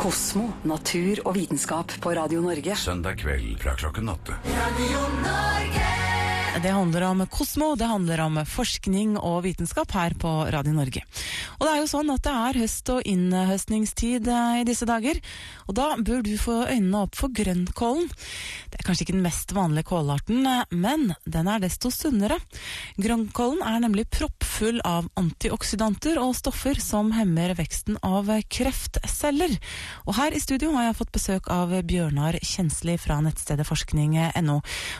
Kosmo, natur og vitenskap på Radio Norge. Søndag kveld fra klokken åtte. Det handler om Kosmo, det handler om forskning og vitenskap her på Radio Norge. Og det er jo sånn at det er høst- og innhøstningstid eh, i disse dager, og da bør du få øynene opp for grønnkålen. Det er kanskje ikke den mest vanlige kålarten, eh, men den er desto sunnere. Grønnkålen er nemlig proppfull av antioksidanter og stoffer som hemmer veksten av kreftceller. Og her i studio har jeg fått besøk av Bjørnar Kjensli fra nettstedet forskning.no.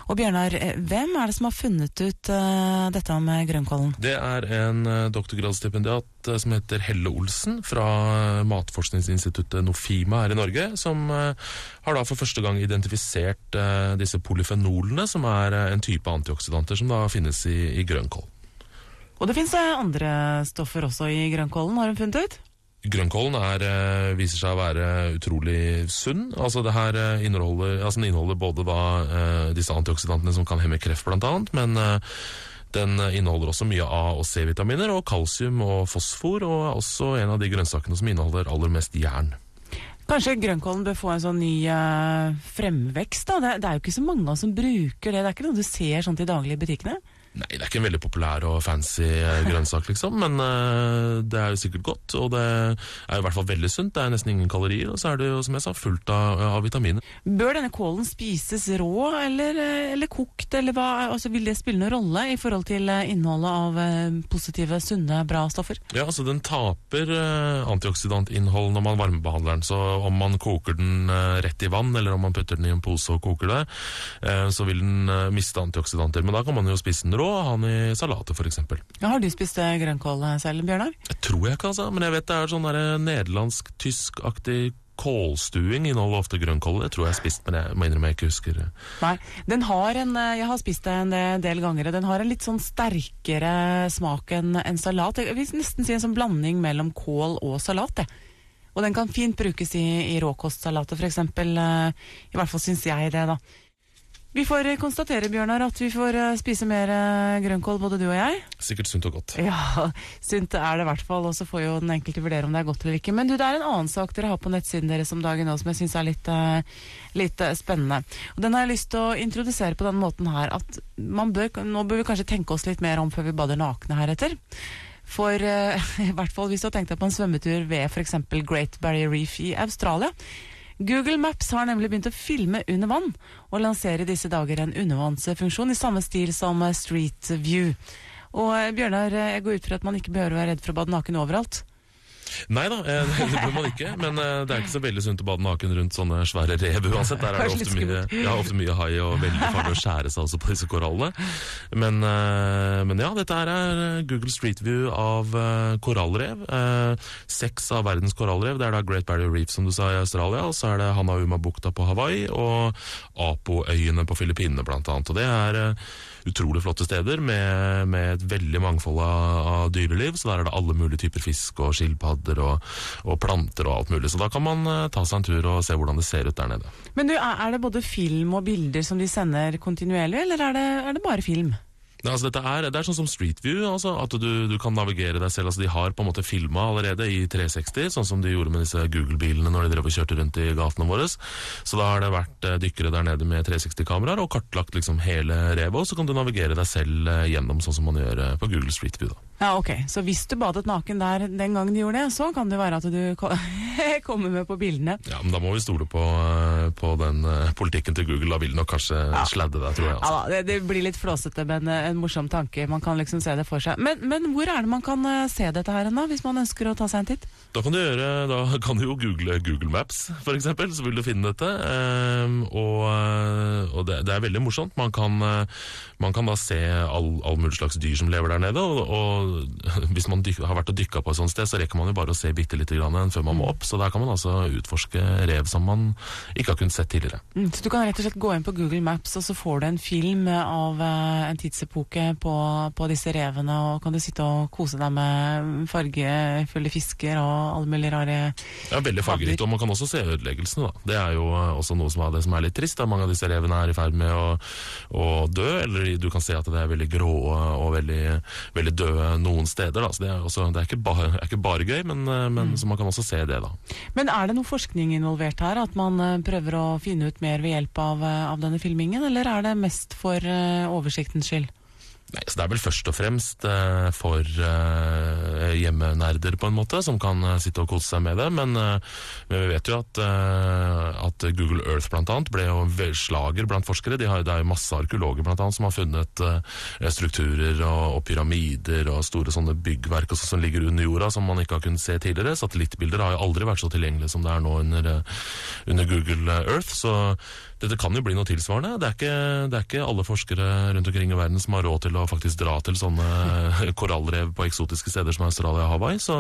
Og Bjørnar, eh, hvem er det som har funnet ut uh, dette om eh, grønnkålen? Det er en doktorgradsstipendiat som heter Helle Olsen fra Matforskningsinstituttet Nofima her i Norge, som har da for første gang identifisert disse polyfenolene, som er en type antioksidanter som da finnes i, i grønnkål. Og det fins andre stoffer også i grønnkålen, har hun funnet ut? Grønnkålen er, eh, viser seg å være utrolig sunn. Altså det her eh, inneholder, altså den inneholder både da, eh, disse antioxidantene som kan hemme kreft annet, men eh, den inneholder også mye A- og C-vitaminer, og kalsium og fosfor, og er også en av de grønnsakene som inneholder aller mest jern. Kanskje grønnkålen bør få en sånn ny eh, fremvekst? da? Det, det er jo ikke så mange av oss som bruker det. Det er ikke noe du ser sånn til daglig i butikkene? Nei, det er ikke en veldig populær og fancy eh, grønnsak, liksom, men uh, det er jo sikkert godt, og det er jo i hvert fall veldig sunt. Det er nesten ingen kalorier, og så er det jo, som jeg sa, fullt av, av vitaminer. Bør denne kålen spises rå eller, eh, eller kokt, eller hva? Altså, vil det spille noen rolle i forhold til eh, innholdet av eh, positive, sunne, bra stoffer? Ja, altså Den taper uh, antioksidantinnhold når man varmebehandler den. Så om man koker den uh, rett i vann, eller om man putter den i en pose og koker det, eh, så vil den eh, miste antioksidanter. Men da kan man jo spise den rå, ha han i salater f.eks. Ja, har du spist eh, grønnkål eh, selv, Bjørnar? Jeg tror jeg ikke, altså. Men jeg vet det er sånn der nederlandsk-tysk-aktig kålstuing inneholder ofte grønnkål. Det tror jeg jeg har spist, men jeg må innrømme jeg ikke husker. Nei, den har en, eh, jeg har spist det en eh, del ganger, og den har en litt sånn sterkere smak enn en salat. Jeg vil nesten si en sånn blanding mellom kål og salat. Det. Og den kan fint brukes i, i råkostsalater, eh, I hvert fall syns jeg det, da. Vi får eh, konstatere, Bjørnar, at vi får eh, spise mer eh, grønnkål, både du og jeg. Sikkert sunt og godt. Ja, sunt er det i hvert fall, og så får jo den enkelte vurdere om det er godt eller ikke. Men du, det er en annen sak dere har på nettsiden deres om dagen nå som jeg syns er litt, litt spennende. Og Den har jeg lyst til å introdusere på den måten her at man bør, nå bør vi kanskje tenke oss litt mer om før vi bader nakne heretter. For i hvert fall hvis du har tenkt deg på en svømmetur ved f.eks. Great Barrier Reef i Australia. Google Maps har nemlig begynt å filme under vann, og lanserer i disse dager en undervannsfunksjon i samme stil som eh, Street View. Og eh, Bjørnar, eh, jeg går ut fra at man ikke behøver å være redd for å bade naken overalt. Nei da, eh, det bør man ikke. Men eh, det er ikke så veldig sunt å bade naken rundt sånne svære rev uansett. Der er det ofte mye, ja, ofte mye hai og veldig farlig å skjære seg også på disse korallene. Men, eh, men ja, dette her er Google Street View av korallrev. Seks av verdens korallrev. Det er da Great Barrier Reef som du sa i Australia, og så er det Hanauma-bukta på Hawaii og Apo-øyene på Filippinene blant annet. Og det er utrolig flotte steder med, med et veldig mangfold av dyreliv. Så der er det alle mulige typer fisk og skilpadder og, og planter og alt mulig. Så da kan man eh, ta seg en tur og se hvordan det ser ut der nede. Men du, er det både film og bilder som de sender kontinuerlig, eller er det, er det bare film? Ja, altså er, det er sånn som Street View, altså, at du, du kan navigere deg selv. Altså, de har på en måte filma allerede i 360, sånn som de gjorde med disse Google-bilene når de drev og kjørte rundt i gatene våre. Så da har det vært eh, dykkere der nede med 360-kameraer og kartlagt liksom hele revet, og så kan du navigere deg selv eh, gjennom sånn som man gjør på Google Street View. da. Ja, ok. Så hvis du badet naken der den gangen du gjorde det, så kan det være at du kommer med på bildene. Ja, men da må vi stole på, eh, på den eh, politikken til Google. Da vil nok kanskje sladde deg, tror jeg. Ja Altså. da, det, det blir litt flåsete, men eh, en morsom tanke. Man kan liksom se det for seg. Men, men hvor er det man kan se dette her da, hvis man ønsker å ta seg en titt? Da kan du gjøre, da kan du jo google Google Maps, eksempel, så vil du finne dette. Ehm, og og det, det er veldig morsomt. Man kan, man kan da se all, all mulig slags dyr som lever der nede. Og, og hvis man dyk, har vært og dykka på et sånt sted, så rekker man jo bare å se bitte lite grann før man må opp. Så der kan man altså utforske rev som man ikke har kunnet sett tidligere. Mm, så du kan rett og slett gå inn på Google Maps, og så får du en film av eh, en tidsepoke på, på disse revene, og kan du sitte og kose deg med fargefulle fisker og alle mulige rare Ja, Veldig fargerikt. Og man kan også se ødeleggelsene. da. Det er jo eh, også noe som er, det som er litt trist. da. Mange av disse revene er i ferd med å, å dø, eller du kan se at det er veldig grå og veldig, veldig døde noen steder. da. Så Det er, også, det er, ikke, bare, er ikke bare gøy, men, men mm. så man kan også se det. da. Men er det noe forskning involvert her? At man eh, prøver å finne ut mer ved hjelp av, eh, av denne filmingen, eller er det mest for eh, oversiktens skyld? Nei, så Det er vel først og fremst eh, for eh, hjemmenerder, på en måte, som kan eh, sitte og kose seg med det. Men, eh, men vi vet jo at, eh, Google Earth blant annet ble jo slager blant forskere. De har, det er masse arkeologer blant annet som har funnet eh, strukturer og, og pyramider og store sånne byggverk også, som ligger under jorda, som man ikke har kunnet se tidligere. Satellittbilder har jo aldri vært så tilgjengelige som det er nå under, eh, under Google Earth. så dette kan jo bli noe tilsvarende. Det er, ikke, det er ikke alle forskere rundt omkring i verden som har råd til å faktisk dra til sånne korallrev på eksotiske steder som Australia og Hawaii, så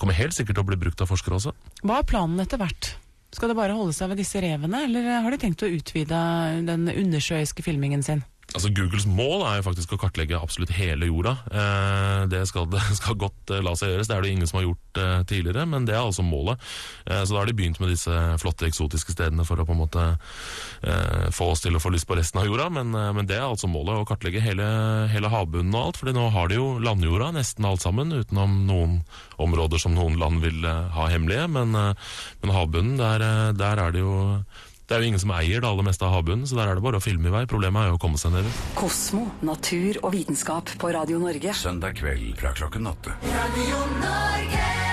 kommer helt sikkert til å bli brukt av forskere også. Hva er planen etter hvert? Skal det bare holde seg ved disse revene, eller har de tenkt å utvide den undersjøiske filmingen sin? Altså Googles mål er jo faktisk å kartlegge absolutt hele jorda. Eh, det skal, skal godt eh, la seg gjøres. Det er det ingen som har gjort eh, tidligere, men det er altså målet. Så da har de begynt med disse flotte eksotiske stedene for å på en måte få oss til å få lyst på resten av jorda. Men, men det er altså målet, å kartlegge hele, hele havbunnen og alt. fordi nå har de jo landjorda, nesten alt sammen, utenom noen områder som noen land vil ha hemmelige. Men, men havbunnen, der, der er det jo det er jo ingen som eier det aller meste av havbunnen, så der er det bare å filme i vei. Problemet er jo å komme seg ned. Kosmo, natur og vitenskap på Radio Norge. Søndag kveld fra klokken åtte. Radio Norge.